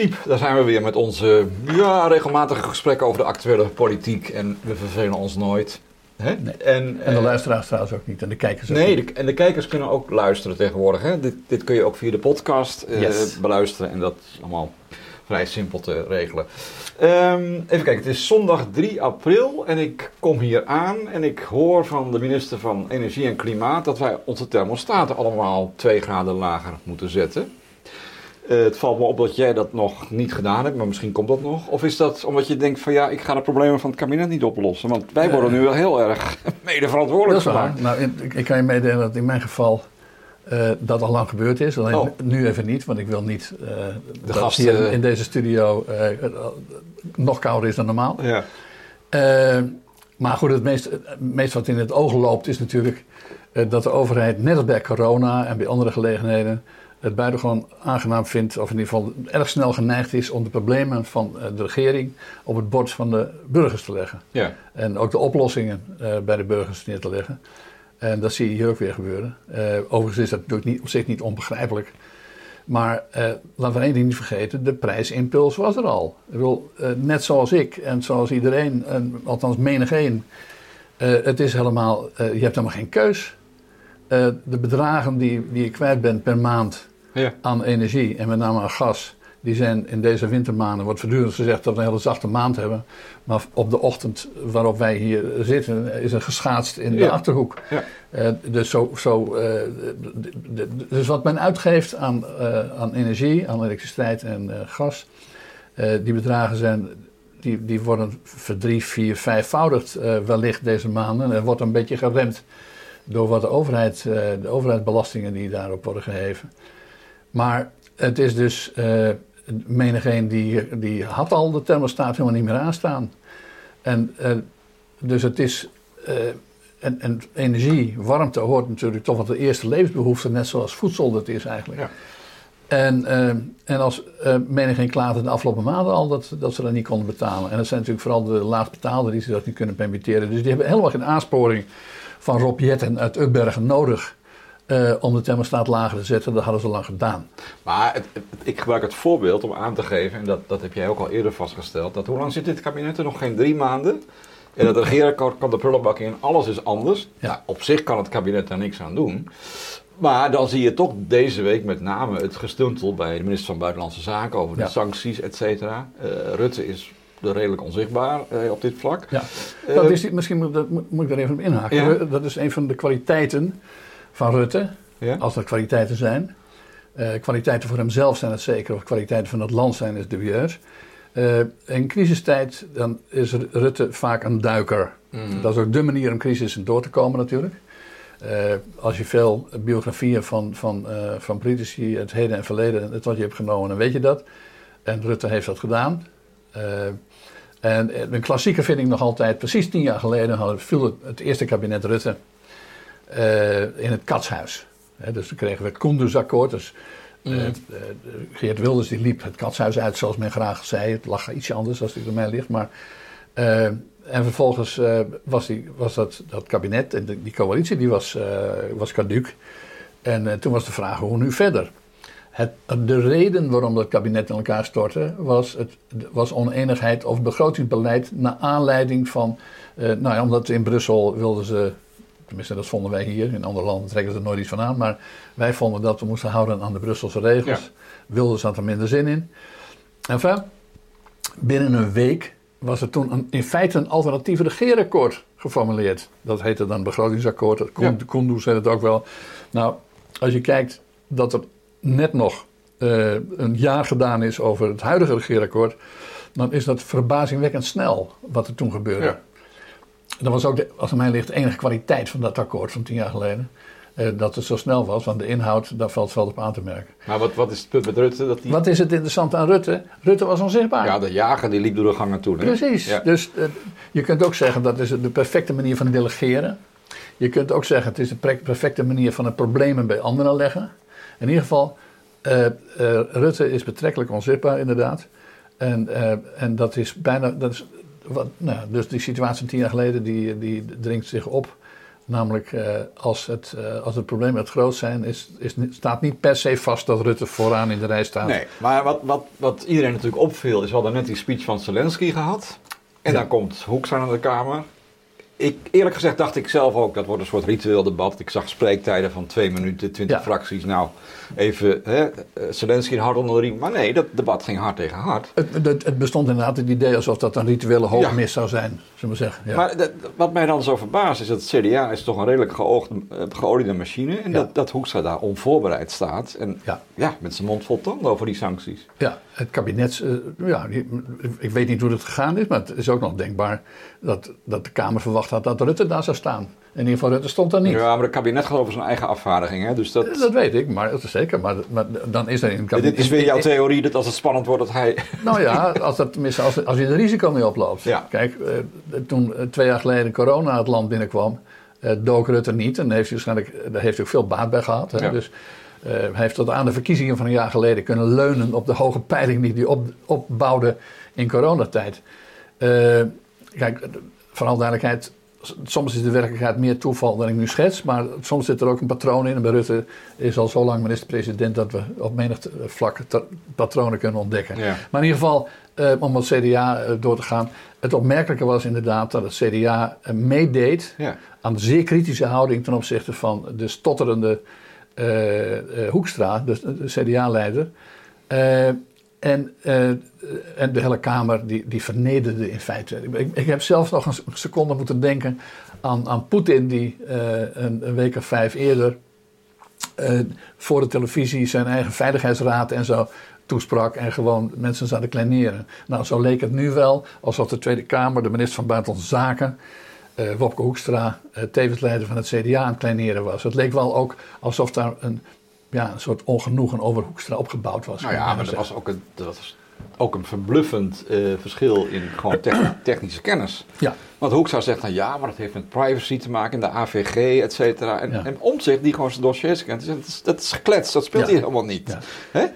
Siep, daar zijn we weer met onze ja, regelmatige gesprekken over de actuele politiek. En we vervelen ons nooit. Hè? Nee. En, en, de eh, luisteraars trouwens ook niet. En de kijkers ook Nee, de, en de kijkers kunnen ook luisteren tegenwoordig. Hè? Dit, dit kun je ook via de podcast uh, beluisteren. En dat is allemaal vrij simpel te regelen. Um, even kijken, het is zondag 3 april en ik kom hier aan en ik hoor van de minister van Energie en Klimaat dat wij onze thermostaten allemaal 2 graden lager moeten zetten. Uh, het valt me op dat jij dat nog niet gedaan hebt, maar misschien komt dat nog. Of is dat omdat je denkt van ja, ik ga de problemen van het kabinet niet oplossen? Want wij worden nu wel heel erg mede verantwoordelijk gemaakt. Nou, ik, ik kan je meedelen dat in mijn geval uh, dat al lang gebeurd is. Alleen oh. nu even niet, want ik wil niet uh, de gast hier in deze studio nog kouder is dan normaal. Ja. maar goed, het meest, het meest wat in het oog loopt is natuurlijk dat de overheid, net als bij corona en bij andere gelegenheden, het buitengewoon aangenaam vindt, of in ieder geval erg snel geneigd is om de problemen van de regering op het bord van de burgers te leggen. Ja. En ook de oplossingen bij de burgers neer te leggen. En dat zie je hier ook weer gebeuren. Uh, overigens is dat natuurlijk niet, op zich niet onbegrijpelijk. Maar uh, laten we één ding niet vergeten: de prijsimpuls was er al. Ik net zoals ik en zoals iedereen, en althans menig één. het is helemaal, je hebt helemaal geen keus. de bedragen die, die je kwijt bent per maand ja. aan energie en met name aan gas die zijn in deze wintermaanden, wordt voortdurend gezegd dat we een hele zachte maand hebben. Maar op de ochtend waarop wij hier zitten, is er geschaatst in de achterhoek. Ja. Uh, dus, zo, zo, uh, dus wat men uitgeeft aan, uh, aan energie, aan elektriciteit en gas, die bedragen zijn, die, die worden verdrie, vier, vijfvoudigd wellicht deze maanden. En wordt een beetje geremd door wat de overheid, de overheidsbelastingen die daarop worden geheven. Maar het is dus menigeen die, die had al de thermostaat helemaal niet meer aanstaan. En uh, dus het is. Uh, en, en, energie, warmte hoort natuurlijk toch wat de eerste levensbehoefte, net zoals voedsel dat is eigenlijk. Ja. En, uh, en als uh, menigeen klaagde de afgelopen maanden al dat, dat ze dat niet konden betalen. En dat zijn natuurlijk vooral de laagbetalden die ze dat niet kunnen permitteren. Dus die hebben helemaal geen aansporing van Rob Jetten uit Ubbergen nodig uh, om de thermostaat lager te zetten. Dat hadden ze lang gedaan. Maar het, ik gebruik het voorbeeld om aan te geven, en dat, dat heb jij ook al eerder vastgesteld, dat hoe lang zit dit kabinet er nog geen drie maanden? En dat regeren kan de prullenbak in, alles is anders. Ja. Op zich kan het kabinet daar niks aan doen. Maar dan zie je toch deze week met name het gestuntel bij de minister van Buitenlandse Zaken over de sancties, et cetera. Uh, Rutte is redelijk onzichtbaar uh, op dit vlak. Ja. dat is, misschien moet, dat, moet, ik daar even op inhaken. Dat is een van de kwaliteiten van Rutte, ja? als er kwaliteiten zijn. Uh, kwaliteiten voor hemzelf zijn het zeker, of kwaliteiten van het land zijn het dubieus. Uh, in crisistijd dan is Rutte vaak een duiker. Mm. Dat is ook de manier om crisis door te komen natuurlijk. Uh, als je veel biografieën van, van, van politici, het heden en verleden, het wat je hebt genomen, dan weet je dat. En Rutte heeft dat gedaan. En een klassieker vind ik nog altijd, precies tien jaar geleden viel het, het eerste kabinet Rutte in het katshuis. dus dan kregen we het Koendersakkoord. Dus uh, Geert Wilders die liep het katshuis uit, zoals men graag zei. Het lag ietsje anders als het bij mij ligt. Maar, uh, en vervolgens was, die, was dat, dat kabinet en die coalitie die was, was caduc. En toen was de vraag hoe nu verder. Het, de reden waarom dat kabinet in elkaar stortte was, het, was oneenigheid over begrotingsbeleid naar aanleiding van, nou ja, omdat in Brussel wilden ze Tenminste, dat vonden wij hier. In andere landen trekken ze er nooit iets van aan. Maar wij vonden dat we moesten houden aan de Brusselse regels. Ja. Wilden ze er minder zin in. Enfin, binnen een week was er toen een, in feite een alternatief regeerakkoord geformuleerd. Dat heette dan begrotingsakkoord. Dat kon, ja. Zei het ook wel. Nou, als je kijkt dat er net nog uh, een jaar gedaan is over het huidige regeerakkoord, dan is dat verbazingwekkend snel wat er toen gebeurde. Ja. Dat was ook, de, als het mij ligt, de enige kwaliteit van dat akkoord van tien jaar geleden. Uh, dat het zo snel was, want de inhoud, daar valt veel op aan te merken. Maar wat, wat is het punt met Rutte? Dat die... Wat is het interessant aan Rutte? Rutte was onzichtbaar. Ja, de jager die liep door de gangen toe. Hè? Precies. Dus uh, je kunt ook zeggen dat is de perfecte manier van delegeren. Je kunt ook zeggen het is de perfecte manier van het problemen bij anderen leggen. In ieder geval, uh, Rutte is betrekkelijk onzichtbaar inderdaad. En, en dat is bijna, dat is wat, nou, dus die situatie van tien jaar geleden die, die dringt zich op Namelijk, uh, als, het, uh, als het probleem het groot zijn, is, is, staat niet per se vast dat Rutte vooraan in de rij staat. Nee, maar wat, wat, wat iedereen natuurlijk opviel, is we hadden net die speech van Zelensky gehad. En dan komt Hoekstra naar de Kamer ik, eerlijk gezegd dacht ik zelf ook, dat wordt een soort ritueel debat. Ik zag spreektijden van twee minuten, twintig fracties. Nou, even hè, eh, Zelensky hard onder de riem. Maar nee, dat debat ging hard tegen hard. Het, het, het bestond inderdaad het idee alsof dat een rituele hoogmis zou zijn, zullen we zeggen. Ja. Maar wat mij dan zo verbaast is dat het CDA is toch een redelijk geoogde, uh, geoliede machine. En dat, dat Hoekstra daar onvoorbereid staat. En ja. met zijn mond vol tanden over die sancties. Ja, het kabinet, uh, ja, ik weet niet hoe het gegaan is, maar het is ook nog denkbaar dat, dat de Kamer verwacht had dat Rutte daar zou staan. In ieder geval, Rutte stond daar niet. Ja, maar het kabinet gaat over zijn eigen afvaardiging. Hè? Dus dat... dat weet ik, maar dat is zeker. Maar, maar dan is er in het kabinet... Dit is weer jouw theorie dat als het spannend wordt dat hij... Nou ja, als, dat, als, als je er risico mee oploopt. Ja. Kijk, eh, toen eh, twee jaar geleden corona het land binnenkwam... Dook Rutte niet. En daar heeft hij waarschijnlijk daar heeft hij ook veel baat bij gehad. Hè? Dus hij heeft tot aan de verkiezingen van een jaar geleden kunnen leunen... op de hoge peiling die hij op, opbouwde in coronatijd. kijk, vooral duidelijkheid soms is de werkelijkheid meer toeval dan ik nu schets, maar soms zit er ook een patroon in. En bij Rutte is al zo lang minister-president dat we op menig vlak patronen kunnen ontdekken. Maar in ieder geval, eh, om het CDA eh, door te gaan. Het opmerkelijke was inderdaad dat het CDA eh, meedeed aan de zeer kritische houding ten opzichte van de stotterende Hoekstra, de, de CDA-leider. En, uh, en de hele Kamer die, die vernederde in feite. Ik, ik heb zelfs nog een seconde moeten denken aan, aan Poetin, die een, een, week of vijf eerder voor de televisie zijn eigen veiligheidsraad en zo toesprak en gewoon mensen zouden kleineren. Nou, zo leek het nu wel alsof de Tweede Kamer, de minister van Buitenlandse Zaken, uh, Wopke Hoekstra, uh, tevens leider van het CDA, aan het kleineren was. Het leek wel ook alsof daar een ja, een soort ongenoegen over Hoekstra opgebouwd was. Nou ja, maar er was ook een, dat was ook een verbluffend uh, verschil in gewoon technische kennis. Ja. Want Hoekstra zegt dan ja, maar dat heeft met privacy te maken in de AVG, et cetera. En, ja. en Omtzigt, die gewoon zijn dossiers kent, dat is, dat is gekletst, dat speelt ja. hier helemaal niet. Hè?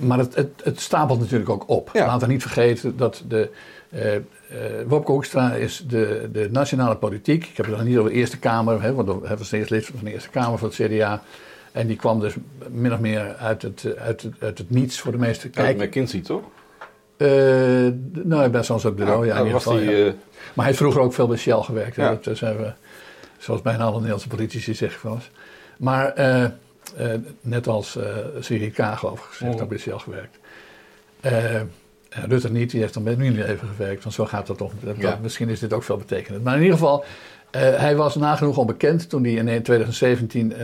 Maar het, het, het, stapelt natuurlijk ook op. Laten we niet vergeten dat de... Uh, uh, Wopke Hoekstra is de, de nationale politiek. Ik heb het dan niet over de Eerste Kamer, hè, want hij was eerst lid van de Eerste Kamer van het CDA. En die kwam dus min of meer uit het, uit het, uit het niets voor de meeste kijkers. Uit McKinsey, toch? Uh, nou, bij soms ook bureau, ja. ja was die, uh... Maar hij heeft vroeger ook veel bij Shell gewerkt. Ja. Dat zijn we, zoals bijna alle Nederlandse politici zeggen wel eens. Maar net als uh, Siri Kaag overigens, heeft oh. ook bij Shell gewerkt. Rutte niet, die heeft dan bij even gewerkt. Want zo gaat dat toch. Ja. Misschien is dit ook veel betekenend. Maar in ieder geval, uh, hij was nagenoeg onbekend toen hij in 2017, uh,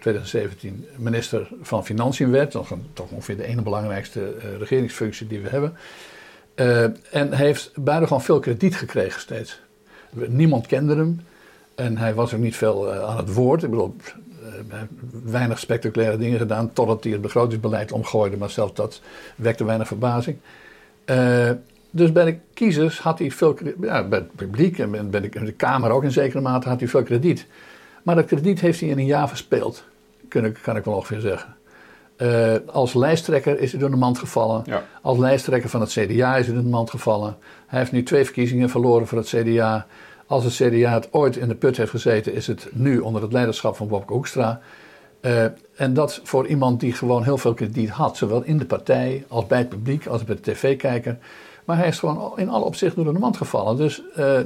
2017 minister van Financiën werd. Toch, een, toch ongeveer de ene belangrijkste uh, regeringsfunctie die we hebben. En hij heeft buitengewoon veel krediet gekregen steeds. Niemand kende hem. En hij was ook niet veel aan het woord. Ik bedoel, weinig spectaculaire dingen gedaan. Totdat hij het begrotingsbeleid omgooide. Maar zelfs dat wekte weinig verbazing. Dus bij de kiezers had hij veel ja, bij het publiek en bij de, Kamer ook in zekere mate had hij veel krediet. Maar dat krediet heeft hij in een jaar verspeeld, kan ik, kan ik wel ongeveer zeggen. Uh, als lijsttrekker is hij door de mand gevallen. Ja. Als lijsttrekker van het CDA is hij door de mand gevallen. Hij heeft nu twee verkiezingen verloren voor het CDA. Als het CDA het ooit in de put heeft gezeten, is het nu onder het leiderschap van Bob Hoekstra. Uh, en dat voor iemand die gewoon heel veel krediet had, zowel in de partij als bij het publiek als bij de tv-kijker. Maar hij is gewoon in alle opzichten door de mand gevallen. Dus uh,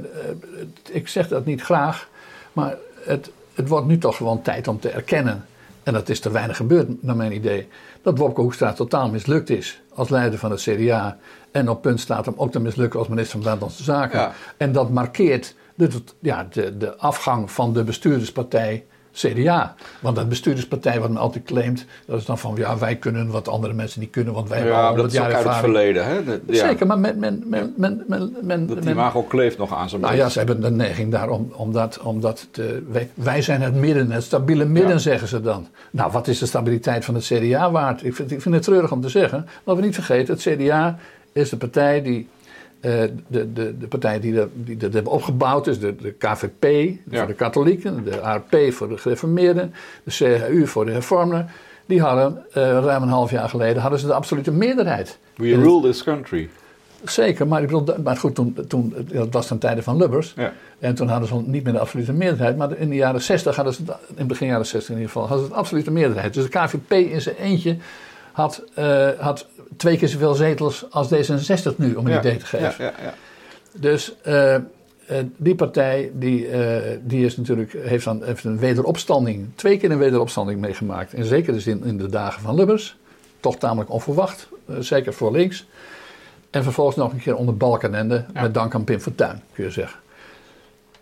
ik zeg dat niet graag, maar het, het wordt nu toch gewoon tijd om te erkennen. En dat is te weinig gebeurd, naar mijn idee. Dat Wopke Hoekstra totaal mislukt is als leider van het CDA. En op punt staat om ook te mislukken als minister van Buitenlandse Zaken. En dat markeert de, ja, de, de afgang van de bestuurderspartij CDA. Want dat bestuurderspartij wat men altijd claimt, dat is dan van ja, wij kunnen wat andere mensen niet kunnen, want wij hebben ja, dat is ook uit het verleden. Hè? ja. Zeker, maar men, men, men, men, men, men, dat imago kleeft nog aan zijn Nou ja, ze hebben de neiging daar om, om dat, om dat te, wij, wij, zijn het midden, het stabiele midden, zeggen ze dan. Nou, wat is de stabiliteit van het CDA waard? Ik vind, ik vind het treurig om te zeggen. Laten we niet vergeten, het CDA is de partij die de, de, de partijen die dat, die dat hebben opgebouwd, dus de, de KVP voor de katholieken, de ARP voor de gereformeerden, de CHU voor de hervormden, die hadden uh, ruim een half jaar geleden hadden ze de absolute meerderheid. We rule this country. Zeker, maar, ik bedoel, maar goed, toen, toen, dat was ten tijde van Lubbers. Ja. En toen hadden ze niet meer de absolute meerderheid. Maar in de jaren 60 hadden ze, in begin jaren 60 in ieder geval, hadden ze de absolute meerderheid. Dus de KVP in zijn eentje had, uh, had twee keer zoveel zetels als D66 nu, om een idee te geven. Ja, ja, dus uh, die partij die, uh, die is natuurlijk, heeft, dan, heeft een wederopstanding, twee keer een wederopstanding meegemaakt. En zeker dus in, in de dagen van Lubbers. Toch tamelijk onverwacht, zeker voor links. En vervolgens nog een keer onder Balkenende, met dank aan Pim Fortuyn, kun je zeggen.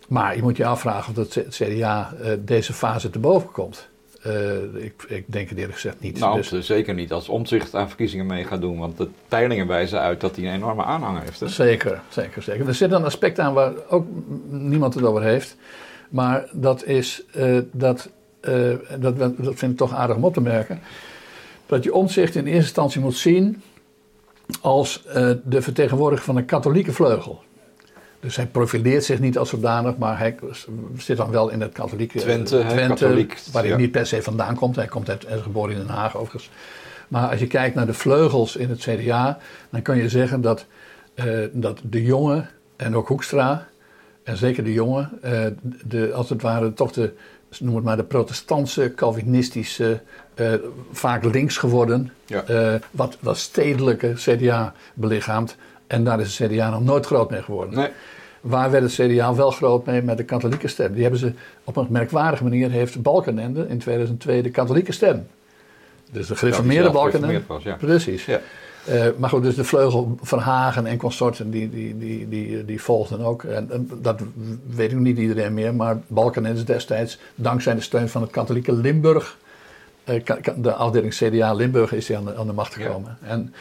Maar je moet je afvragen of het CDA deze fase te boven komt. Uh, ik, ik, denk het eerlijk gezegd niet. Nou, dus, zeker niet als omzicht aan verkiezingen mee gaat doen. Want de peilingen wijzen uit dat hij een enorme aanhanger heeft. Hè? Zeker, zeker, zeker. Er zit een aspect aan waar ook niemand het over heeft. Maar dat is, uh, dat, uh, dat, dat vind ik toch aardig om op te merken. Dat je omzicht in eerste instantie moet zien als de vertegenwoordiger van een katholieke vleugel. Dus hij profileert zich niet als zodanig, maar hij zit dan wel in het katholieke Twente, Twente waar hij niet per se vandaan komt. Hij komt uit, is geboren in Den Haag overigens. Maar als je kijkt naar de vleugels in het CDA, dan kun je zeggen dat, uh, dat de jongen en ook Hoekstra, en zeker de jongen, uh, de, als het ware toch de, noem het maar de protestantse, Calvinistische, uh, vaak links geworden, ja. wat, wat stedelijke CDA belichaamt. En daar is het CDA nog nooit groot mee geworden. Nee. Waar werd het CDA wel groot mee met de katholieke stem? Die hebben ze op een merkwaardige manier heeft Balkenende in 2002 de katholieke stem. Dus de gereformeerde ja, Balkenende. Was, ja. Precies. Ja. Uh, maar goed, dus de vleugel van Hagen en consorten die, die, die, die, die volgden ook. En, dat weet ik niet iedereen meer, maar Balkenende is destijds, dankzij de steun van het katholieke Limburg, uh, de afdeling CDA Limburg, is hij aan de, aan de macht gekomen. En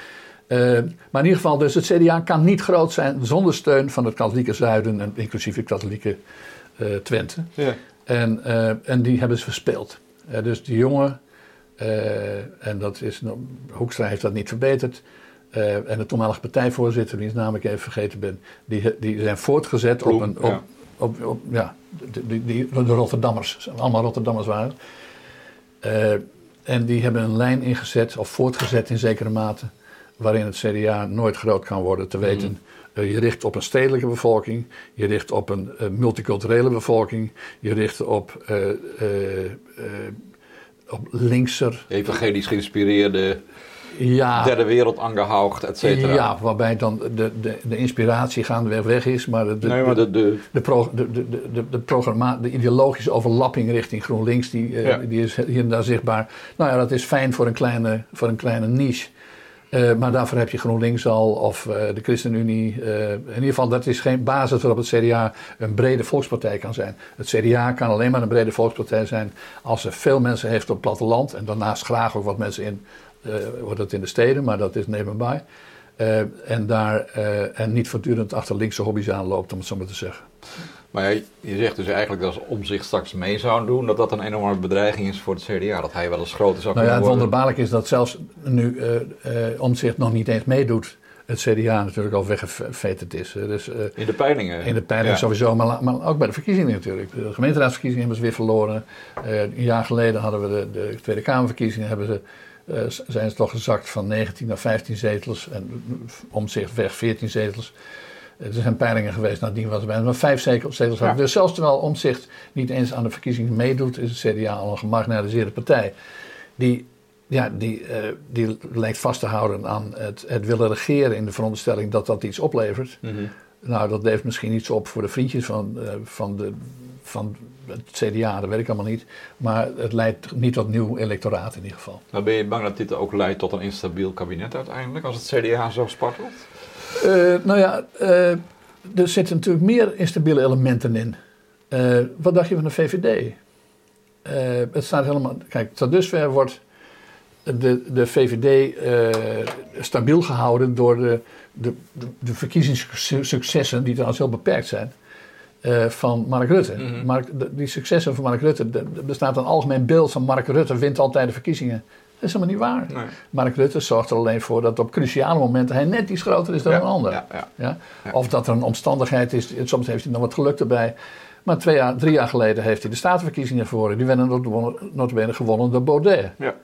maar in ieder geval, dus het CDA kan niet groot zijn zonder steun van het katholieke zuiden, en inclusief het katholieke uh, Twente. Ja. En, uh, en die hebben ze verspeeld. dus die jongen, en dat is, Hoekstra heeft dat niet verbeterd. en de toenmalige partijvoorzitter, die naam ik even vergeten ben, die, die zijn voortgezet op een. Op, ja. Op, op, ja, die, die, de Rotterdammers, allemaal Rotterdammers waren. en die hebben een lijn ingezet, of voortgezet in zekere mate waarin het CDA nooit groot kan worden. Te weten, mm. uh, je richt op een stedelijke bevolking, je richt op een uh, multiculturele bevolking, je richt op, uh, op linkser. Evangelisch geïnspireerde. Ja, derde wereld aangehaucht, et cetera. Ja, waarbij dan de, de, de inspiratie gaandeweg weg is, maar de, nee, maar de, de, de, pro, de, de, de, de, programma, de ideologische overlapping richting GroenLinks, die, ja. die is hier en daar zichtbaar. Nou ja, dat is fijn voor een kleine, voor een kleine niche. Uh, maar daarvoor heb je GroenLinks al of uh, de ChristenUnie. Uh, in ieder geval, dat is geen basis waarop het CDA een brede volkspartij kan zijn. Het CDA kan alleen maar een brede volkspartij zijn als er veel mensen heeft op het platteland. En daarnaast graag ook wat mensen in, wordt het in de steden, maar dat is nebenbij. en, daar, en niet voortdurend achter linkse hobby's aanloopt, om het zo maar te zeggen. Maar je zegt dus eigenlijk dat als Omzicht straks mee zou doen, dat dat een enorme bedreiging is voor het CDA. Dat hij wel eens groter zou nou ja, Het wonderbaarlijk is dat zelfs nu uh, uh, Omzicht nog niet eens meedoet. Het CDA natuurlijk al weggeveterd is. Dus, uh, in de peilingen? In de peilingen sowieso, maar, maar, ook bij de verkiezingen natuurlijk. De gemeenteraadsverkiezingen hebben ze weer verloren. een jaar geleden hadden we de, de Tweede Kamerverkiezingen. Hebben ze, zijn ze toch gezakt van 19 naar 15 zetels. En Omzicht weg 14 zetels. Er zijn peilingen geweest, nadien was er bijna vijf zetels. Ja. Dus zelfs terwijl Omzicht niet eens aan de verkiezingen meedoet, is het CDA al een gemarginaliseerde partij. Die, ja, die, uh, die lijkt vast te houden aan het, het, willen regeren in de veronderstelling dat dat iets oplevert. Mm -hmm. Nou, dat levert misschien iets op voor de vriendjes van, uh, van, de, van het CDA, dat weet ik allemaal niet. Maar het leidt niet tot nieuw electoraat in ieder geval. Nou, ben je bang dat dit ook leidt tot een instabiel kabinet uiteindelijk, als het CDA zo spartelt? Uh, nou ja, uh, er zitten natuurlijk meer instabiele elementen in. Uh, wat dacht je van de VVD? het staat helemaal. Kijk, tot dusver wordt de, de VVD stabiel gehouden door de, de, de, verkiezingssuccessen, die trouwens heel beperkt zijn, van Mark Rutte. Mm Mark, die successen van Mark Rutte, er bestaat een algemeen beeld van Mark Rutte wint altijd de verkiezingen. Dat is helemaal niet waar. Nee. Mark Rutte zorgt er alleen voor dat op cruciale momenten hij net iets groter is dan een ander. Ja, ja. Of dat er een omstandigheid is, soms heeft hij nog wat geluk erbij. Maar twee jaar, drie jaar geleden heeft hij de statenverkiezingen verloren. Die werden notabene gewonnen door Baudet. Ja.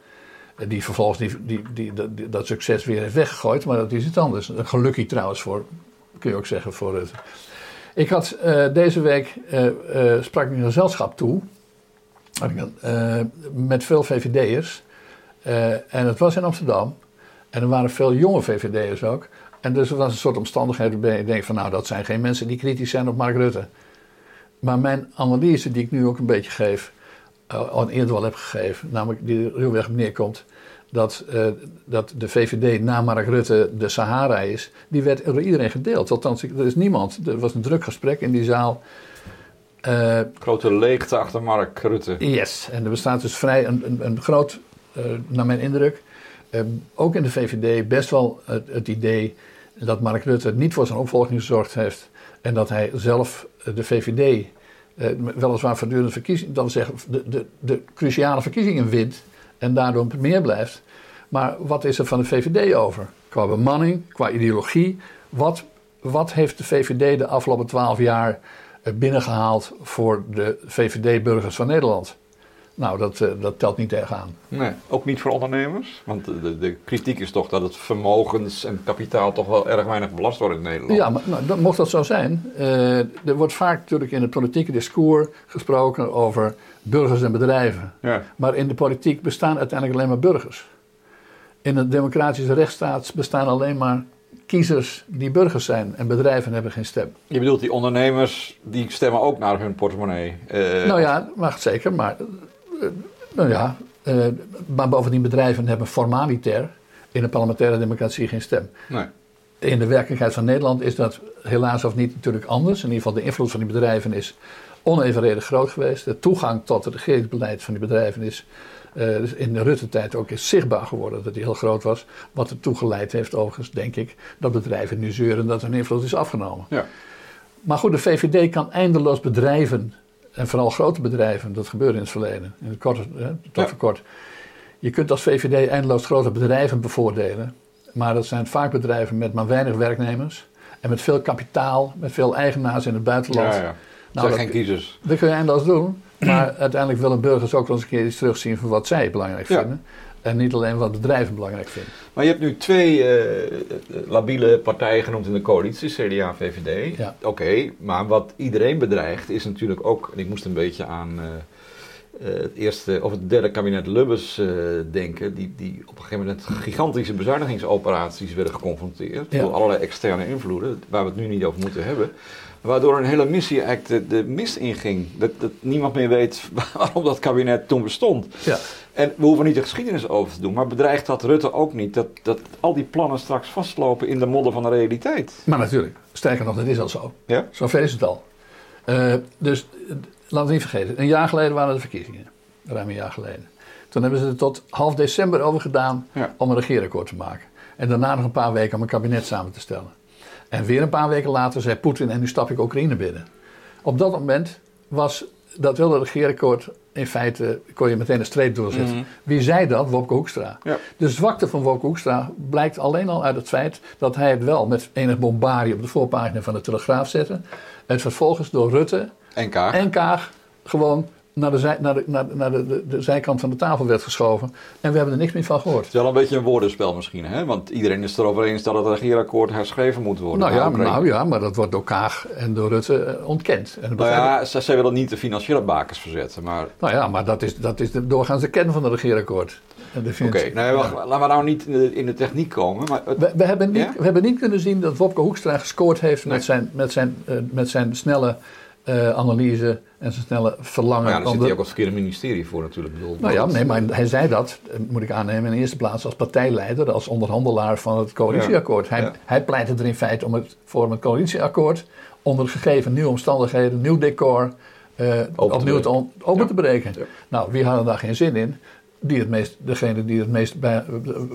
die vervolgens die, die, die, dat succes weer heeft weggegooid. Maar dat is iets anders. Een gelukkie trouwens voor, kun je ook zeggen, voor Rutte. Ik had deze week, sprak ik een gezelschap toe. met veel VVD'ers. En het was in Amsterdam. En er waren veel jonge VVD'ers ook. En dus er was een soort omstandigheid waarbij je denkt van nou, dat zijn geen mensen die kritisch zijn op Mark Rutte. Maar mijn analyse die ik nu ook een beetje geef, uh, al eerder al heb gegeven, namelijk die er heel erg neerkomt, dat, uh, dat de VVD na Mark Rutte de Sahara is, die werd door iedereen gedeeld. Althans, er is niemand, er was een druk gesprek in die zaal. Uh, Grote leegte achter Mark Rutte. Yes, en er bestaat dus vrij een, een, een groot, naar mijn indruk, ook in de VVD best wel het, het idee dat Mark Rutte niet voor zijn opvolging gezorgd heeft. En dat hij zelf eh, de VVD, eh, weliswaar voortdurend verkiezingen, dan zeggen de, de, de cruciale verkiezingen wint en daardoor meer blijft. Maar wat is er van de VVD over? Qua bemanning, qua ideologie. Wat, wat heeft de VVD de afgelopen twaalf jaar eh, binnengehaald voor de VVD-burgers van Nederland? Nou, dat, uh, dat telt niet tegenaan. Nee, ook niet voor ondernemers? Want de, de, kritiek is toch dat het vermogens en kapitaal toch wel erg weinig belast wordt in Nederland. Ja, maar nou, dat, mocht dat zo zijn. Uh, er wordt vaak natuurlijk in het politieke discours gesproken over burgers en bedrijven. Ja. Maar in de politiek bestaan uiteindelijk alleen maar burgers. In een democratische rechtsstaat bestaan alleen maar kiezers die burgers zijn en bedrijven hebben geen stem. Je bedoelt die ondernemers, die stemmen ook naar hun portemonnee? Uh, nou ja, mag zeker, maar eh, nou ja, uh, maar bovendien bedrijven hebben formaliter in een parlementaire democratie geen stem. Nee. In de werkelijkheid van Nederland is dat helaas of niet natuurlijk anders. In ieder geval de invloed van die bedrijven is onevenredig groot geweest. De toegang tot het regeringsbeleid van die bedrijven is uh, in de Rutte-tijd ook is zichtbaar geworden dat die heel groot was. Wat ertoe geleid heeft overigens, denk ik, dat bedrijven nu zeuren dat hun invloed is afgenomen. Ja. Maar goed, de VVD kan eindeloos bedrijven en vooral grote bedrijven, dat gebeurde in het verleden, in het korte, tot voor kort. Je kunt als VVD eindeloos grote bedrijven bevoordelen, maar dat zijn vaak bedrijven met maar weinig werknemers en met veel kapitaal, met veel eigenaars in het buitenland. Ja, ja. Nou, zijn geen kiezers. Dat kun je eindeloos doen, maar uiteindelijk willen burgers ook wel eens een keer iets terugzien van wat zij belangrijk vinden. En niet alleen wat bedrijven belangrijk vinden. Maar je hebt nu twee uh, labiele partijen genoemd in de coalitie, CDA en VVD. Ja. Oké, maar wat iedereen bedreigt is natuurlijk ook, en ik moest een beetje aan uh, het eerste of het derde kabinet Lubbers denken, die, die op een gegeven moment gigantische bezuinigingsoperaties werden geconfronteerd door allerlei externe invloeden, waar we het nu niet over moeten hebben. Waardoor een hele missie eigenlijk de, mist inging. Dat, dat niemand meer weet waarom dat kabinet toen bestond. Ja. En we hoeven niet de geschiedenis over te doen, maar bedreigt dat Rutte ook niet dat, dat al die plannen straks vastlopen in de modder van de realiteit? Maar natuurlijk, sterker nog, dat is al zo. Ja? Zo ver is het al. Uh, dus laten we niet vergeten, een jaar geleden waren de verkiezingen. Ruim een jaar geleden. Toen hebben ze er tot half december over gedaan om een regeerakkoord te maken. En daarna nog een paar weken om een kabinet samen te stellen. En weer een paar weken later zei Poetin en nu stap ik Oekraïne binnen. Op dat moment was dat wilde regeerakkoord in feite kon je meteen een streep doorzetten. Mhm. Wie zei dat? Wopke Hoekstra. Ja. De zwakte van Wopke Hoekstra blijkt alleen al uit het feit dat hij het wel met enig bombarie op de voorpagina van de Telegraaf zette. En vervolgens door Rutte en Kaag, en Kaag gewoon naar, de, zij, naar, de, naar, naar de, de, zijkant van de tafel werd geschoven. En we hebben er niks meer van gehoord. Het is wel een beetje een woordenspel misschien, hè? Want iedereen is erover eens dat het regeerakkoord herschreven moet worden. Nou ja, nou ja, maar dat wordt door Kaag en door Rutte eh, ontkend. En nou ja, zij, zij willen niet de financiële bakens verzetten, maar... Nou ja, maar dat is, dat is de doorgaans kern van het regeerakkoord. Oké, okay, laten we nou niet in de, in de techniek komen. Maar we, we, hebben niet, we hebben niet kunnen zien dat Wopke Hoekstra gescoord heeft met, zijn, met, zijn, uh, met zijn snelle uh, analyse en zijn snelle verlangen. Ja, daar zit hij ook het verkeerde ministerie voor natuurlijk. Bedoel, nou ja, nee, maar hij zei dat, eh, moet ik aannemen, in de eerste plaats als partijleider, als onderhandelaar van het coalitieakkoord. Hij, hij pleitte er in feite om het, voor een coalitieakkoord onder gegeven nieuwe omstandigheden, nieuw decor, uh, opnieuw te, open te breken. Nou, wie hadden daar geen zin in? Die het meest, degene die het meest bij,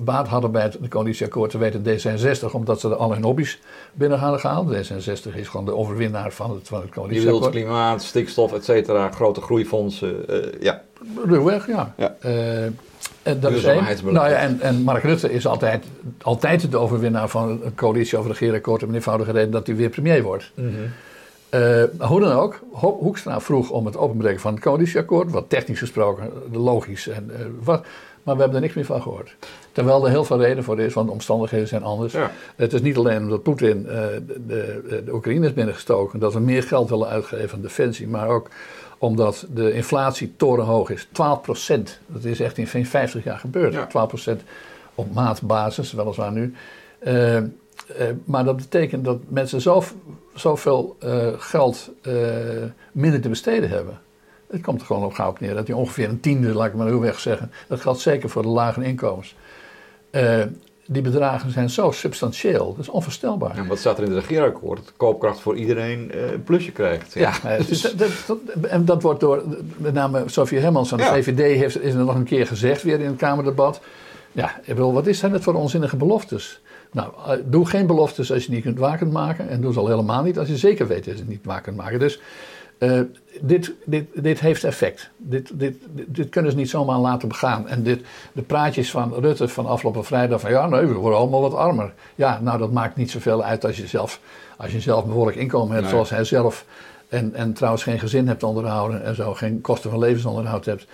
baat hadden bij het coalitieakkoord te weten D66, omdat ze er al hun hobby's binnen hadden gehaald. D66 is gewoon de overwinnaar van het, van het coalitieakkoord. Klimaat, stikstof, et cetera, grote groeifondsen, uh, ja. Ruwweg, ja. ja. Uh, en, dat is één. Nou ja, en, en Mark Rutte is altijd, altijd de overwinnaar van een coalitie het regeerakkoord. Om een eenvoudige reden dat hij weer premier wordt. Mm uh, hoe dan ook, Hoekstra vroeg om het openbreken van het coalitieakkoord, wat technisch gesproken logisch en uh, wat, Maar we hebben er niks meer van gehoord. Terwijl er heel veel reden voor is, want de omstandigheden zijn anders. Het is niet alleen omdat Poetin uh, de, de, Oekraïne is binnengestoken, dat we meer geld willen uitgeven aan defensie, maar ook omdat de inflatie torenhoog is. 12 procent. Dat is echt in 50 jaar gebeurd. Ja. 12 procent op maatbasis, weliswaar nu. Uh, uh, maar dat betekent dat mensen zo, zoveel uh, geld minder te besteden hebben. Het komt er gewoon op gauw op neer dat die ongeveer een tiende, laat ik maar heel weg zeggen. Dat geldt zeker voor de lage inkomens. die bedragen zijn zo substantieel, dat is onvoorstelbaar. En wat staat er in het regeerakkoord? Dat koopkracht voor iedereen een plusje krijgt. Ja, ja dus, dat, dat, en dat wordt door met name Sofie Hermans van de ja. VVD heeft, is er nog een keer gezegd weer in het Kamerdebat. Ja, ik bedoel, wat zijn het voor onzinnige beloftes? Nou, eh, doe geen beloftes als je niet kunt waar kunt maken. En doe ze al helemaal niet als je zeker weet dat je het niet waar kunt maken. Dus uh, dit, dit, dit heeft effect. Dit, dit, dit, kunnen ze niet zomaar laten begaan. En dit, de praatjes van Rutte van afgelopen vrijdag van ja, nee, we worden allemaal wat armer. Ja, nou dat maakt niet zoveel uit als je zelf, als je zelf een behoorlijk inkomen hebt, zoals hij zelf. En, en trouwens geen gezin hebt onderhouden en zo, geen kosten van levensonderhoud hebt.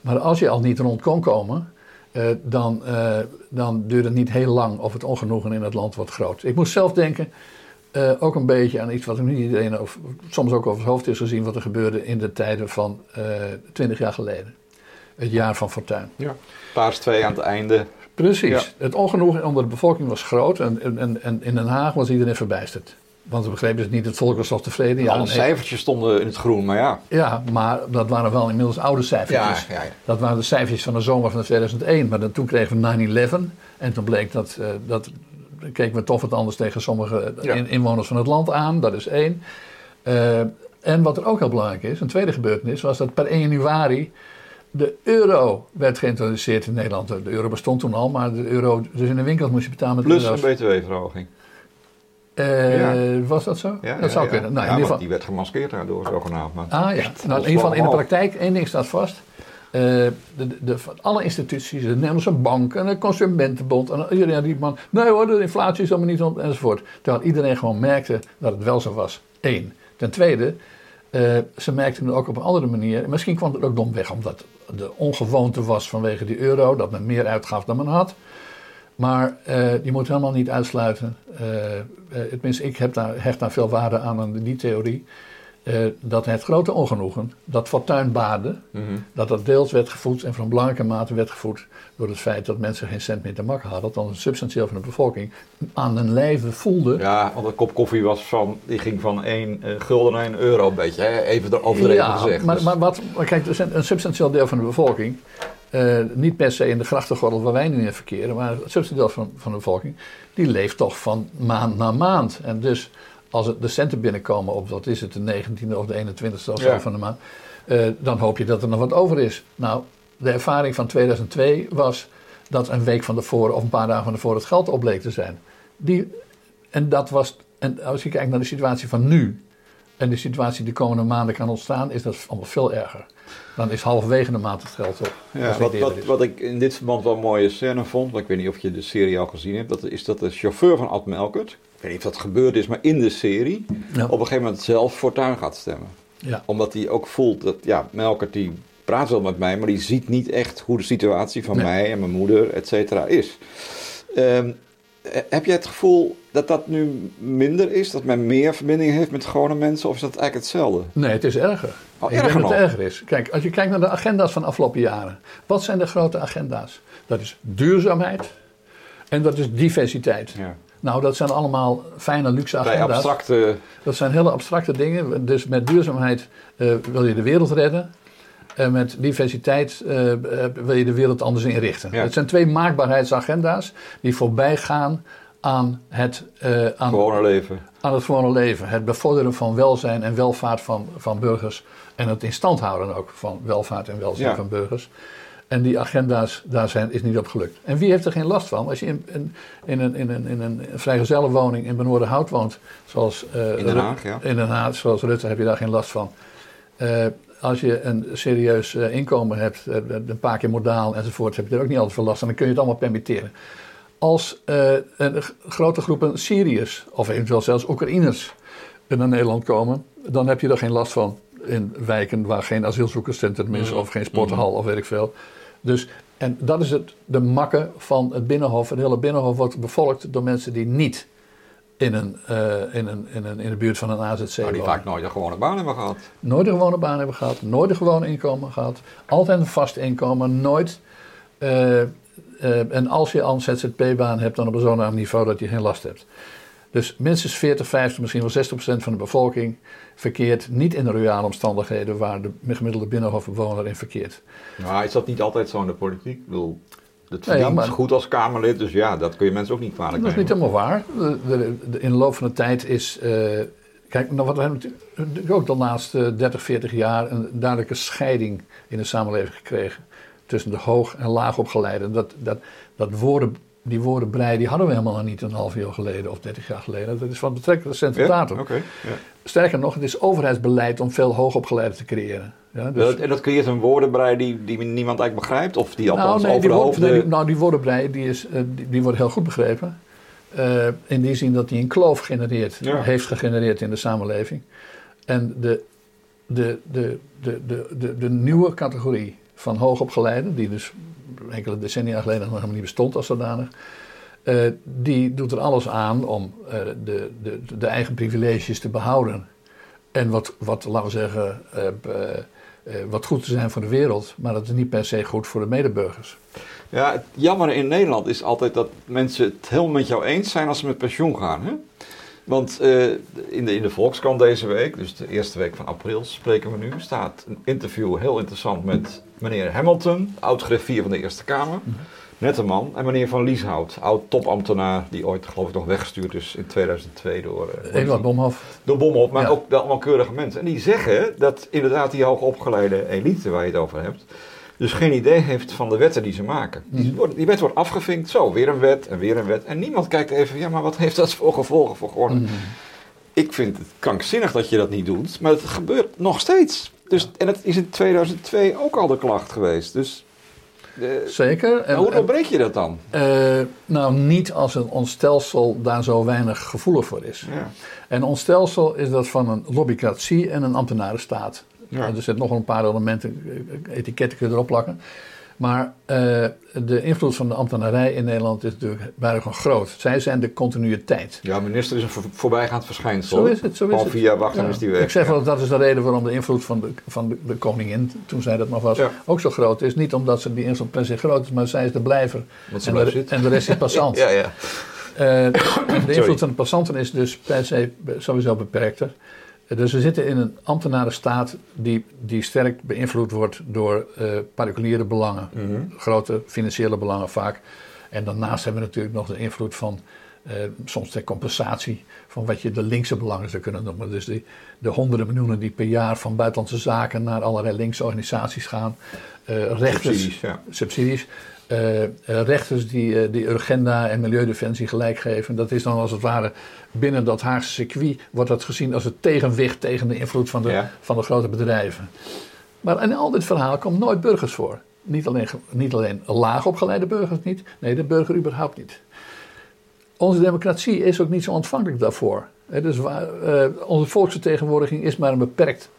Maar als je al niet rond kon komen, uh, dan, uh, dan duurt het niet heel lang of het ongenoegen in het land wordt groot. Ik moest zelf denken, uh, ook een beetje aan iets wat niet iedereen of, soms ook over het hoofd is gezien, wat er gebeurde in de tijden van twintig jaar geleden. Het jaar van Fortuin. Ja, paars 2 aan het einde. Precies. Het ongenoegen onder de bevolking was groot en, en, en in Den Haag was iedereen verbijsterd. Want we begrepen het niet, het volk was toch tevreden. Ja, Alle cijfertjes stonden in het groen, maar ja. Ja, maar dat waren wel inmiddels oude cijfertjes. Ja, ja, ja. Dat waren de cijfertjes van de zomer van 2001. Maar dan, toen kregen we 9-11. En toen bleek dat, uh, dat keken we toch wat anders tegen sommige inwoners van het land aan. Dat is één. Uh, en wat er ook heel belangrijk is, een tweede gebeurtenis, was dat per 1 januari de euro werd geïntroduceerd in Nederland. De euro bestond toen al, maar de euro, dus in de winkel moest je betalen met Plus een btw-verhoging. Uh, Was dat zo? Ja, dat zou kunnen. Nou, in ieder geval... die werd gemaskeerd daardoor zogenaamd. Maar ah ja, nou, in ieder geval in de praktijk, één ding staat vast. Uh, de, de, alle instituties, de Nederlandse Bank en de Consumentenbond en iedereen riep man, nee hoor, de inflatie is allemaal niet rond enzovoort. Terwijl iedereen gewoon merkte dat het wel zo was. Eén. Ten tweede, uh, ze merkten het ook op een andere manier. Misschien kwam het ook domweg omdat de ongewoonte was vanwege die euro, dat men meer uitgaf dan men had. Maar uh, je moet helemaal niet uitsluiten. Uh, uh, tenminste, ik heb daar, hecht daar veel waarde aan, aan die theorie. dat het grote ongenoegen, dat fortuin baden, mm -hmm. dat dat deels werd gevoed en van belangrijke mate werd gevoed door het feit dat mensen geen cent meer te makken hadden. Dat een substantieel van de bevolking aan hun leven voelde. Ja, want een kop koffie was van, die ging van 1 gulden naar 1 euro een beetje, hè? even eroverheen ja, gezegd. Maar, dus. maar, wat, maar kijk, een substantieel deel van de bevolking uh, niet per se in de grachtengordel waar wij nu in verkeren, maar het substantieel deel van, van de bevolking, die leeft toch van maand naar maand. En dus als het de centen binnenkomen op, wat is het, de 19e of de 21e of zo van de maand, uh, dan hoop je dat er nog wat over is. Nou, de ervaring van 2002 was dat een week van tevoren of een paar dagen van tevoren het geld opbleek te zijn. Die, en dat was, en als je kijkt naar de situatie van nu, en de situatie die de komende maanden kan ontstaan, is dat allemaal veel erger. Dan is halverwege de maand het geld op. Ja, wat, wat, wat, ik in dit verband wel een mooie scène vond, ik weet niet of je de serie al gezien hebt, dat is dat de chauffeur van Ad Melkert, ik weet niet of dat gebeurd is, maar in de serie, op een gegeven moment zelf Fortuin gaat stemmen. Ja. Omdat hij ook voelt dat, ja, Melkert die praat wel met mij, maar die ziet niet echt hoe de situatie van mij en mijn moeder, et cetera, is. Um, heb je het gevoel dat dat nu minder is? Dat men meer verbinding heeft met gewone mensen? Of is dat eigenlijk hetzelfde? Nee, het is erger. Oh, ik erger denk dat het erger is. Kijk, als je kijkt naar de agenda's van de afgelopen jaren. Wat zijn de grote agenda's? Dat is duurzaamheid en dat is diversiteit. Ja. Nou, dat zijn allemaal fijne, luxe agenda's. Bij abstracte... Dat zijn hele abstracte dingen. Dus met duurzaamheid uh, wil je de wereld redden. En met diversiteit uh, wil je de wereld anders inrichten. Ja. Het zijn twee maakbaarheidsagenda's die voorbij gaan aan het, uh, aan, gewone leven. aan het gewone leven. Het bevorderen van welzijn en welvaart van, van burgers. En het in stand houden ook van welvaart en welzijn van burgers. En die agenda's, daar zijn, is niet op gelukt. En wie heeft er geen last van? Als je in, in, in een, in, een, in een vrijgezellenwoning in Benoordenhout woont, zoals, uh, in Den Haag, ja. in Den Haag, zoals Rutte, heb je daar geen last van. Uh, als je een serieus uh, inkomen hebt, uh, een paar keer modaal enzovoort, heb je er ook niet altijd veel last van. Dan kun je het allemaal permitteren. Als uh, een grote groepen Syriërs of eventueel zelfs Oekraïners naar Nederland komen, dan heb je er geen last van in wijken waar geen asielzoekerscentrum is mm. of geen sporthal mm. of weet ik veel. Dus En dat is het, de makke van het Binnenhof. Het hele Binnenhof wordt bevolkt door mensen die niet in, een, uh, in, een, in, een, in de buurt van een AZC Maar die vaak nooit een gewone baan hebben gehad. Nooit een gewone baan hebben gehad, nooit een gewoon inkomen gehad. Altijd een vast inkomen, nooit... Uh, uh, en als je al een ZZP-baan hebt, dan op een zo'n niveau dat je geen last hebt. Dus minstens 40, 50, misschien wel 60 procent van de bevolking verkeert niet in de reale omstandigheden waar de gemiddelde binnenhofbewoner in verkeert. Maar is dat niet altijd zo in de politiek? Ik bedoel, het verdient ja, maar, goed als Kamerlid, dus ja, dat kun je mensen ook niet kwalijk nemen. Dat is niet helemaal waar. De, de, in de loop van de tijd is... Uh, kijk, nou, wat we hebben natuurlijk ook de laatste 30, 40 jaar een duidelijke scheiding in de samenleving gekregen. Tussen de hoog- en laagopgeleiden. Dat, dat, dat woorden die woordenbrei die hadden we helemaal nog niet een half jaar geleden of dertig jaar geleden. Dat is van betrekkelijk recente datum. Ja? Sterker nog, het is overheidsbeleid om veel hoogopgeleiden te creëren. Ja, dus... En dat creëert een woordenbrei die, die niemand eigenlijk begrijpt? Of die althans nou, nee, over de hoofd... nou, die woordenbrei die, is, uh, die, die, wordt heel goed begrepen. Uh, in die zin dat hij een kloof genereert, heeft gegenereerd in de samenleving. En de, de, de, de, de, de, de nieuwe categorie van hoogopgeleiden, die dus enkele decennia geleden nog helemaal niet bestond als zodanig. Uh, die doet er alles aan om uh, de, de, de, eigen privileges te behouden. En wat, wat laten we zeggen, wat goed te zijn voor de wereld, maar dat is niet per se goed voor de medeburgers. Ja, het jammer in Nederland is altijd dat mensen het helemaal met jou eens zijn als ze met pensioen gaan. Hè? Want in, de, in de Volkskrant deze week, dus de eerste week van april spreken we nu, staat een interview heel interessant met meneer Hamilton, oud-griffier van de Eerste Kamer. Mm Nette man. En meneer Van Lieshout, oud-topambtenaar, die ooit geloof ik nog weggestuurd is in 2002 door... Uh, Eduard Bomhoff. Door Bomhoff, maar ook wel allemaal keurige mensen. En die zeggen dat inderdaad die hoogopgeleide elite waar je het over hebt, dus geen idee heeft van de wetten die ze maken. Die, mhm. die wet wordt afgevinkt, zo, weer een wet en weer een wet. En niemand kijkt even, ja, maar wat heeft dat voor gevolgen voor gewoon... Mhm. Ik vind het krankzinnig dat je dat niet doet, maar het gebeurt nog steeds. Dus, en het is in 2002 ook al de klacht geweest. Dus, Zeker. En, hoe doorbreek je dat dan? Uh, nou, niet als een, ons stelsel daar zo weinig gevoelig voor is. Ja. En ons stelsel is dat van een lobbycratie en een ambtenarenstaat. Ja. er zitten nog een paar elementen, eh, etiketten kun je erop plakken. Maar uh, de invloed van de ambtenarij in Nederland is natuurlijk buitengewoon groot. Zij zijn de continuïteit. Ja, minister is een voorbijgaand verschijnsel. Zo is het. Zo is Al vier jaar wachten is die weg. Ik zeg wel, dat is de reden waarom de invloed van de, van de, de koningin, toen zij dat nog was, ook zo groot is. Niet omdat ze die invloed per se groot is, maar zij is de blijver. En de, en de, rest is passant. ja, ja. Uh, de invloed van de passanten is dus per se sowieso beperkter. Dus we zitten in een ambtenarenstaat die, die sterk beïnvloed wordt door uh, particuliere belangen, mhm. grote financiële belangen vaak. En daarnaast hebben we natuurlijk nog de invloed van uh, soms de compensatie van wat je de linkse belangen zou kunnen noemen. Dus die, de honderden miljoenen die per jaar van buitenlandse zaken naar allerlei linkse organisaties gaan. Uh, rechters, subsidies, ja. subsidies uh, rechters die, uh, die Urgenda en Milieudefensie gelijk geven. Dat is dan als het ware binnen dat Haagse circuit wordt dat gezien als het tegenwicht tegen de invloed van de, van de grote bedrijven. Maar in al dit verhaal komt nooit burgers voor. Niet alleen, niet alleen laag opgeleide burgers niet, nee, de burger überhaupt niet. Onze democratie is ook niet zo ontvankelijk daarvoor. dus waar, onze volksvertegenwoordiging is maar een beperkt,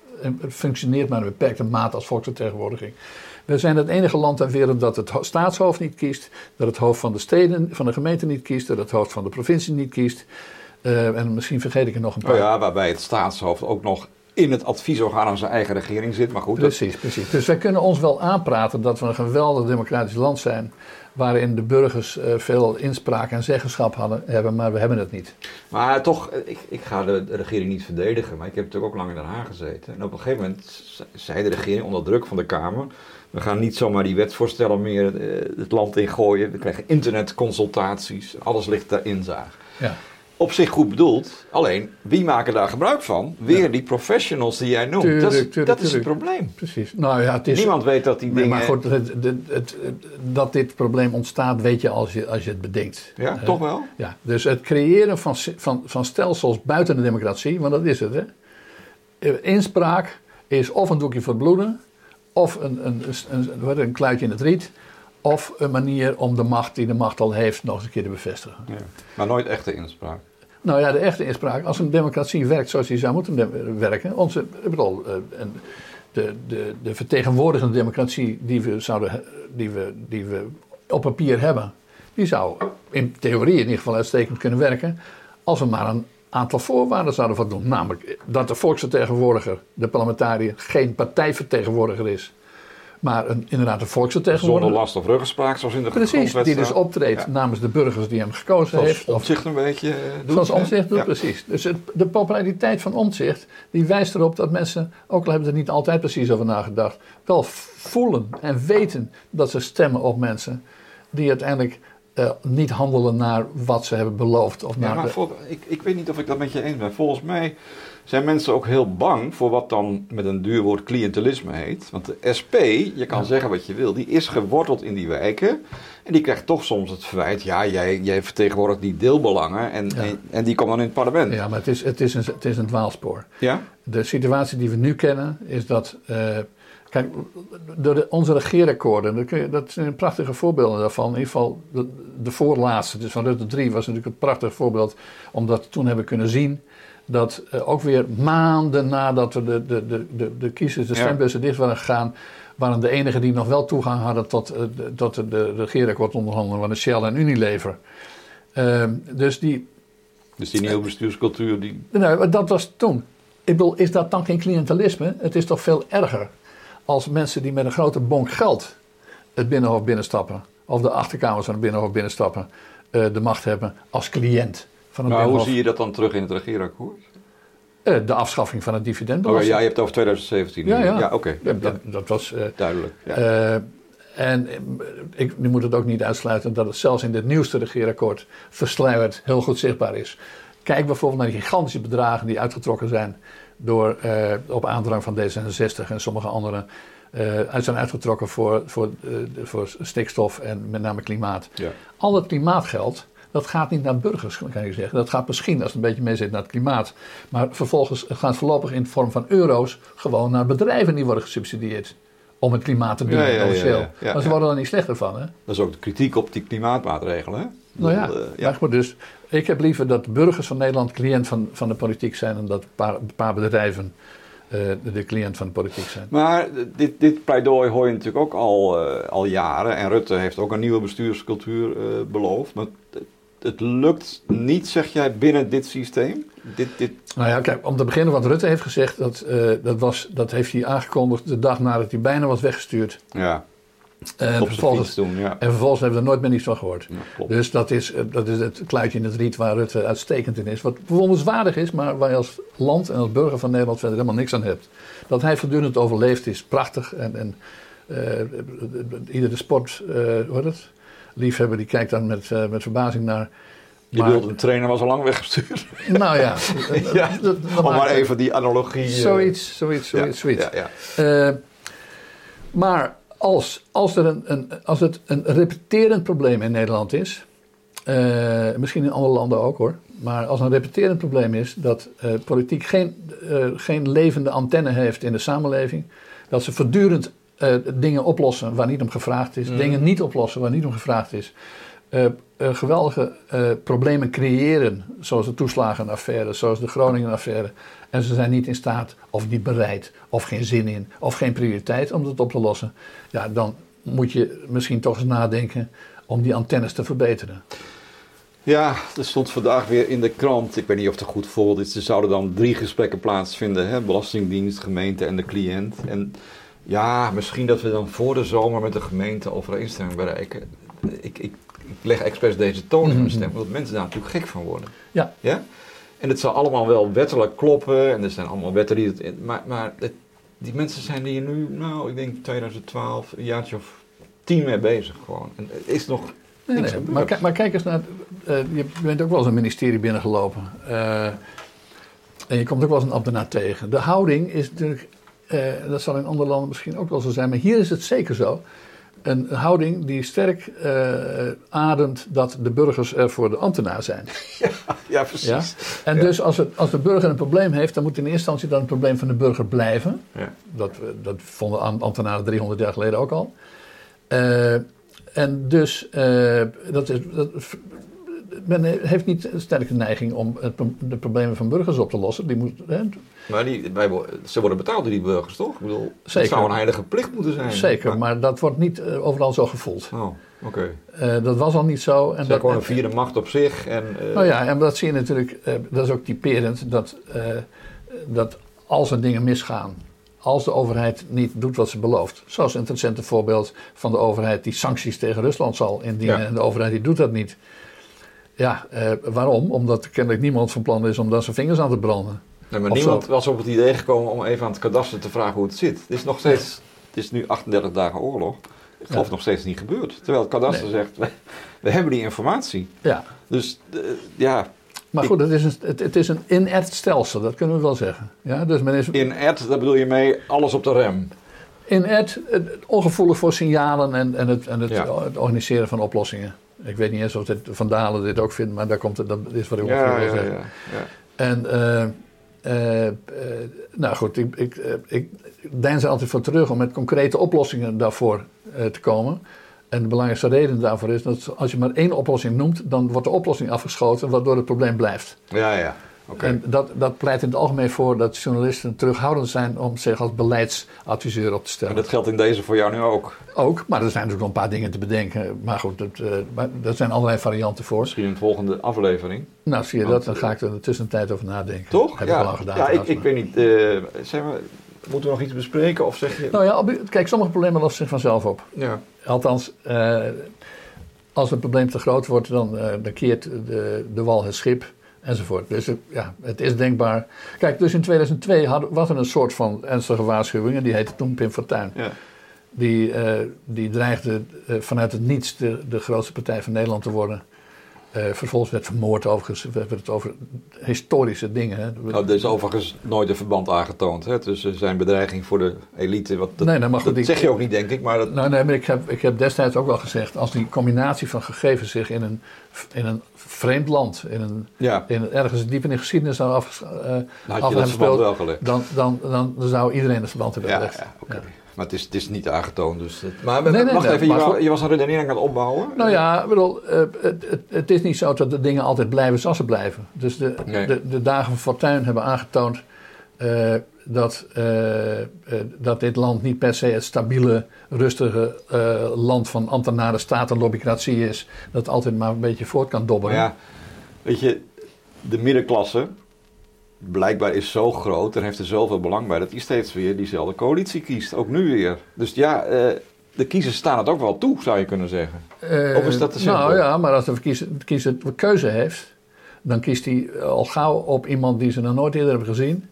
functioneert maar een beperkte mate als volksvertegenwoordiging. We zijn het enige land ter wereld dat het staatshoofd niet kiest, dat het hoofd van de steden, van de gemeente niet kiest, dat het hoofd van de provincie niet kiest. Uh, en misschien vergeet ik er nog een paar. Oh ja, waarbij het staatshoofd ook nog in het adviesorgaan van zijn eigen regering zit. Maar goed, precies, precies. Dus wij kunnen ons wel aanpraten dat we een geweldig democratisch land zijn. Waarin de burgers uh, veel inspraak en zeggenschap hadden, hebben, maar we hebben het niet. Maar toch, ik, ik ga de, regering niet verdedigen, maar ik heb natuurlijk ook lang in Den Haag gezeten. En op een gegeven moment zei de regering onder druk van de Kamer we gaan niet zomaar die wetsvoorstellen meer uh, het land ingooien. We krijgen internetconsultaties. Alles ligt daar inzaag. Ja. Op zich goed bedoeld. Alleen, wie maken daar gebruik van? Weer die professionals die jij noemt. dat, is, dat is het probleem. Precies. Nou, ja, het is, Niemand weet dat die dingen... Maar goed, het, het, dat dit probleem ontstaat, weet je als je, als je het bedenkt. Ja, toch wel? Ja, dus het creëren van, van, van stelsels buiten de democratie, want dat is het, hè. Inspraak is of een doekje voor bloeden of een, een, een, een, een kluitje in het riet. Of een manier om de macht die de macht al heeft nog eens een keer te bevestigen. Ja, maar nooit echte inspraak. Nou ja, de echte inspraak. Als een democratie werkt zoals die zou moeten werken. Onze, ik bedoel, uh, de, de, de vertegenwoordigende democratie die we, zouden, die, we, die we op papier hebben, die zou in theorie in ieder geval uitstekend kunnen werken. Als we maar een aantal voorwaarden zouden voldoen. Namelijk dat de volksvertegenwoordiger, de parlementariër, geen partijvertegenwoordiger is. Maar een, inderdaad een volksvertegenwoordiger. Zonder last of ruggespraak, zoals in de Precies, die dus optreedt namens de burgers die hem gekozen zoals heeft. Omtzigt een beetje uh, doet. Zoals Omtzigt doet, precies. Dus het, de populariteit van Omtzigt, die wijst erop dat mensen, ook al hebben ze er niet altijd precies over nagedacht, wel voelen en weten dat ze stemmen op mensen die uiteindelijk uh, niet handelen naar wat ze hebben beloofd. Of ja, maar ik, ik weet niet of ik dat met je eens ben. Volgens mij zijn mensen ook heel bang voor wat dan met een duur woord cliëntelisme heet. Want de SP, je kan zeggen wat je wil, die is geworteld in die wijken. En die krijgt toch soms het verwijt, ja, jij, jij vertegenwoordigt die deelbelangen en, en, die komen dan in het parlement. Ja, maar het is, het is, een, het is een dwaalspoor. Ja? De situatie die we nu kennen is dat... Uh, Kijk, door de, onze regeerakkoorden, dat, kun je, dat zijn prachtige voorbeelden daarvan. In ieder geval de, de voorlaatste, dus van Rutte 3, was natuurlijk een prachtig voorbeeld. Omdat we toen hebben kunnen zien dat uh, ook weer maanden nadat we de, de, de, de, de kiezers, de stembussen dicht waren gegaan, waren de enigen die nog wel toegang hadden tot, uh, tot de, de regeerakkoord onderhandelen, waren Shell en Unilever. Uh, dus die... Dus die nieuwe bestuurscultuur die... Nee, dat was toen. Ik bedoel, is dat dan geen cliëntelisme? Het is toch veel erger als mensen die met een grote bonk geld het binnenhof binnenstappen, of de achterkamers van het binnenhof binnenstappen, uh, de macht hebben als cliënt van het maar binnenhof. hoe zie je dat dan terug in het regeerakkoord? Uh, de afschaffing van het dividendbelasting. Oh, ja, je hebt het over 2017. Ja, ja. ja oké. Okay. Dat, dat, was... Uh, Duidelijk. Ja. en ik, nu moet het ook niet uitsluiten dat het zelfs in dit nieuwste regeerakkoord versluierd heel goed zichtbaar is. Kijk bijvoorbeeld naar die gigantische bedragen die uitgetrokken zijn door, uh, op aandrang van D66 en sommige anderen uh, uit zijn uitgetrokken voor, voor, uh, voor stikstof en met name klimaat. Ja. Al dat klimaatgeld, dat gaat niet naar burgers, kan je zeggen. Dat gaat misschien, als het een beetje mee zit, naar het klimaat. Maar vervolgens gaat het voorlopig in de vorm van euro's gewoon naar bedrijven die worden gesubsidieerd. Om het klimaat te doen, ja, maar ze worden er niet slechter van. Hè? Dat is ook de kritiek op die klimaatmaatregelen. Hè? Nou ja, ja. Maar dus ik heb liever dat de burgers van Nederland cliënt van, van de politiek zijn dan dat een paar, een paar bedrijven uh, de cliënt van de politiek zijn. Maar dit, dit pleidooi hoor je natuurlijk ook al, uh, al jaren. En Rutte heeft ook een nieuwe bestuurscultuur uh, beloofd. Maar het, het, lukt niet, zeg jij, binnen dit systeem? Dit, dit... Nou ja, kijk, om te beginnen wat Rutte heeft gezegd, dat, dat, was, dat heeft hij aangekondigd de dag nadat hij bijna was weggestuurd. Ja. En vervolgens, doen, ja. en vervolgens hebben we er nooit meer niets van gehoord. Ja, dus dat is, dat is het kluitje in het riet waar Rutte uitstekend in is. Wat bewonderenswaardig is, maar waar je als land en als burger van Nederland verder helemaal niks aan hebt. Dat hij voortdurend overleeft is prachtig. En, en uh, iedere sport, uh, hoe het? liefhebber die kijkt dan met, uh, met verbazing naar. Je bedoelt, een trainer was al lang weggestuurd. Nou ja. ja om maar even die analogie... Zoiets, zoiets, zoiets. Zoiets. Maar als, als, er een, een, als het een repeterend probleem in Nederland is, uh, misschien in andere landen ook hoor, maar als een repeterend probleem is dat uh, politiek geen, uh, geen levende antenne heeft in de samenleving, dat ze voortdurend dingen oplossen waar niet om gevraagd is, mm. dingen niet oplossen waar niet om gevraagd is, geweldige problemen creëren, zoals de toeslagenaffaire, zoals de Groningen-affaire, en ze zijn niet in staat, of niet bereid, of geen zin in, of geen prioriteit om dat op te lossen. Ja, dan moet je misschien toch eens nadenken om die antennes te verbeteren. Ja, er stond vandaag weer in de krant, ik weet niet of het goed voorbeeld is, er zouden dan drie gesprekken plaatsvinden, hè? Belastingdienst, gemeente en de cliënt. En ja, misschien dat we dan voor de zomer met de gemeente overeenstemming bereiken. Ik, ik, ik leg expres deze toon in mijn stem, omdat mensen daar natuurlijk gek van worden. Ja. ja? En het zal allemaal wel wettelijk kloppen. En er zijn allemaal wetten die het. Maar, maar het, die mensen zijn hier nu, nou, ik denk 2012, een jaartje of tien mee bezig gewoon. En het is nog. Nee, nee, maar, maar, kijk eens naar. Uh, je bent ook wel eens een ministerie binnengelopen. Uh, en je komt ook wel eens een ambtenaar tegen. De houding is natuurlijk. Uh, dat zal in andere landen misschien ook wel zo zijn. Maar hier is het zeker zo een houding die sterk uh, ademt dat de burgers er voor de ambtenaar zijn. Ja, ja precies. Ja? En ja. dus als, het, als de burger een probleem heeft, dan moet in eerste instantie dan het probleem van de burger blijven. Ja. Dat, dat vonden ambtenaren 300 jaar geleden ook al. Uh, en dus, uh, dat is, dat, men heeft niet een sterke neiging om de problemen van burgers op te lossen. Die moet, hè. Maar die, wij, ze worden betaald door die burgers, toch? Ik bedoel, Zeker. Het zou een heilige plicht moeten zijn. Zeker, maar, dat wordt niet uh, overal zo gevoeld. Oh, oké. Okay. Uh, dat was al niet zo. En dat gewoon een vierde macht op zich. En, uh... Nou ja, en dat zie je natuurlijk, dat is ook typerend, dat, dat als er dingen misgaan als de overheid niet doet wat ze belooft. Zoals een recente voorbeeld van de overheid die sancties tegen Rusland zal indienen. En de overheid die doet dat niet. Ja, eh, waarom? Omdat kennelijk niemand van plan is om daar zijn vingers aan te branden. Nee, maar niemand was op het idee gekomen om even aan het kadaster te vragen hoe het zit. Het is nog steeds, het is nu 38 dagen oorlog. Ik geloof nog steeds niet gebeurd. Terwijl het kadaster zegt, we, hebben die informatie. Ja. Dus uh, ja, maar goed, het is, een, het, het, is een inert stelsel, dat kunnen we wel zeggen. Ja, dus men is, inert, daar bedoel je mee alles op de rem? Inert, ongevoelig voor signalen en, en, het, en het, het, organiseren van oplossingen. Ik weet niet eens of dit, Van Dalen dit ook vindt, maar daar komt het, dat is wat ik ongeveer wil zeggen. Ja, en, uh, uh, nou goed, ik, ik, ik deins er altijd voor terug om met concrete oplossingen daarvoor te komen. En de belangrijkste reden daarvoor is dat als je maar één oplossing noemt, dan wordt de oplossing afgeschoten, waardoor het probleem blijft. Ja, ja. Okay. En dat, dat pleit in het algemeen voor dat journalisten terughoudend zijn om zich als beleidsadviseur op te stellen. En dat geldt in deze voor jou nu ook? Ook, maar er zijn natuurlijk nog een paar dingen te bedenken. Maar goed, dat, uh, maar, dat zijn allerlei varianten voor. Misschien in de volgende aflevering. Nou, zie je dat, dan ga ik er in de tussentijd over nadenken. Toch? Heb ja, ik al gedaan. Ja, ik, ik weet niet. Uh, zeg maar, moeten we nog iets bespreken of zeg je... Nou ja, kijk, sommige problemen lossen zich vanzelf op. Ja. Althans, uh, als een probleem te groot wordt, dan, dan keert de, de wal het schip enzovoort. Dus ja, het is denkbaar. Kijk, dus in 2002 had, was er een soort van ernstige waarschuwing en die heette toen Pim Fortuyn. Ja. Die, uh, die dreigde vanuit het niets de, de grootste partij van Nederland te worden. Uh, vervolgens werd vermoord, overigens. We hebben het over historische dingen. Hè. Nou, er is overigens nooit een verband aangetoond hè, tussen zijn bedreiging voor de elite. Wat, dat, nee, dat zeg je ook niet, denk ik. Maar dat... Nou, nee, maar ik heb, ik heb destijds ook wel gezegd... als die combinatie van gegevens zich in een, in een vreemd land... In een, ja. in, ergens diep in de geschiedenis zou af, uh, nou. Dan, dan, dan, dan, zou iedereen het verband hebben gelegd. Ja, ja, okay. Maar het is, het is niet aangetoond. Dus het, maar nee, nee, wacht even, je, was, je, was een redenering aan het opbouwen? Nou ja, bedoel, uh, het, het, het, is niet zo dat de dingen altijd blijven zoals ze blijven. Dus de, de, de, dagen van Fortuin hebben aangetoond uh, dat, uh, dat dit land niet per se het stabiele, rustige land van ambtenaren, staat en lobbycratie is. Dat altijd maar een beetje voort kan dobberen. Ja, weet je, de middenklasse blijkbaar is zo groot en heeft er zoveel belang bij dat hij steeds weer diezelfde coalitie kiest. Ook nu weer. Dus ja, uh, de kiezers staan het ook wel toe, zou je kunnen zeggen. Uh, of is dat te simpel? Nou ja, maar als de kiezer, de kiezer keuze heeft, dan kiest hij al gauw op iemand die ze nog nooit eerder hebben gezien.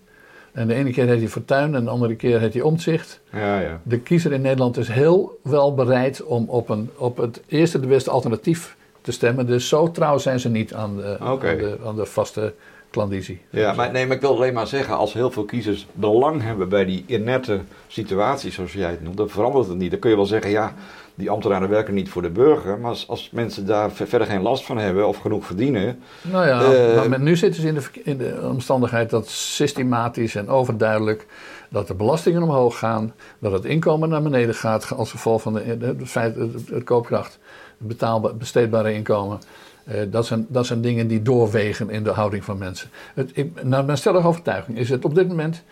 En de ene keer heeft hij Fortuyn en de andere keer heeft hij Omtzigt. Ja, ja. De kiezer in Nederland is heel wel bereid om op, een, op het eerste de beste alternatief te stemmen. Dus zo trouw zijn ze niet aan de, okay. aan de, aan de vaste klandizie. Ja, maar, nee, maar ik wil alleen maar zeggen, als heel veel kiezers belang hebben bij die inerte situatie, zoals jij het noemt, dan verandert het niet. Dan kun je wel zeggen, ja, die ambtenaren werken niet voor de burger, maar als, als mensen daar verder geen last van hebben of genoeg verdienen. Nou ja, uh, maar nu zitten ze in de, in de omstandigheid dat systematisch en overduidelijk dat de belastingen omhoog gaan, dat het inkomen naar beneden gaat als gevolg van de, de, feit, de koopkracht, het betaalbaar, besteedbare inkomen. Uh, dat, zijn, dat zijn dingen die doorwegen in de houding van mensen. Het, ik, naar mijn stellige overtuiging is het op dit moment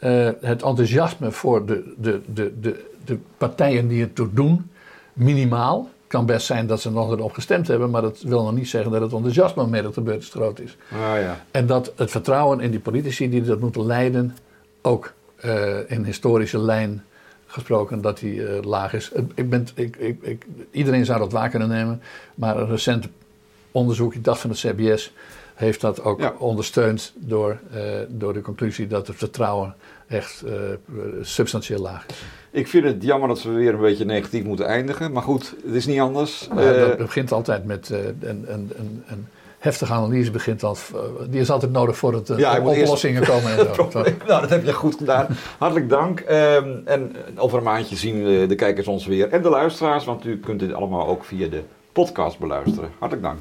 uh, het enthousiasme voor de, de, de, de, de partijen die het toe doen minimaal. Het kan best zijn dat ze nog erop gestemd hebben, maar dat wil nog niet zeggen dat het enthousiasme mee dat gebeurt groot is. Ah, ja. En dat het vertrouwen in die politici die dat moeten leiden ook uh, in historische lijn gesproken dat die uh, laag is. Ik ben, ik, ik, ik, iedereen zou dat waar kunnen nemen, maar een recente onderzoek, ik dacht van het CBS, heeft dat ook ja. ondersteund door, uh, door de conclusie dat het vertrouwen echt uh, substantieel laag is. Ik vind het jammer dat we weer een beetje negatief moeten eindigen, maar goed, het is niet anders. Nou, dat begint altijd met een, een, een, een heftige analyse begint al, die is altijd nodig voordat er ja, oplossingen komen. En zo. nou, dat heb je goed gedaan. Hartelijk dank. Um, en over een maandje zien de kijkers ons weer en de luisteraars, want u kunt dit allemaal ook via de podcast beluisteren. Hartelijk dank.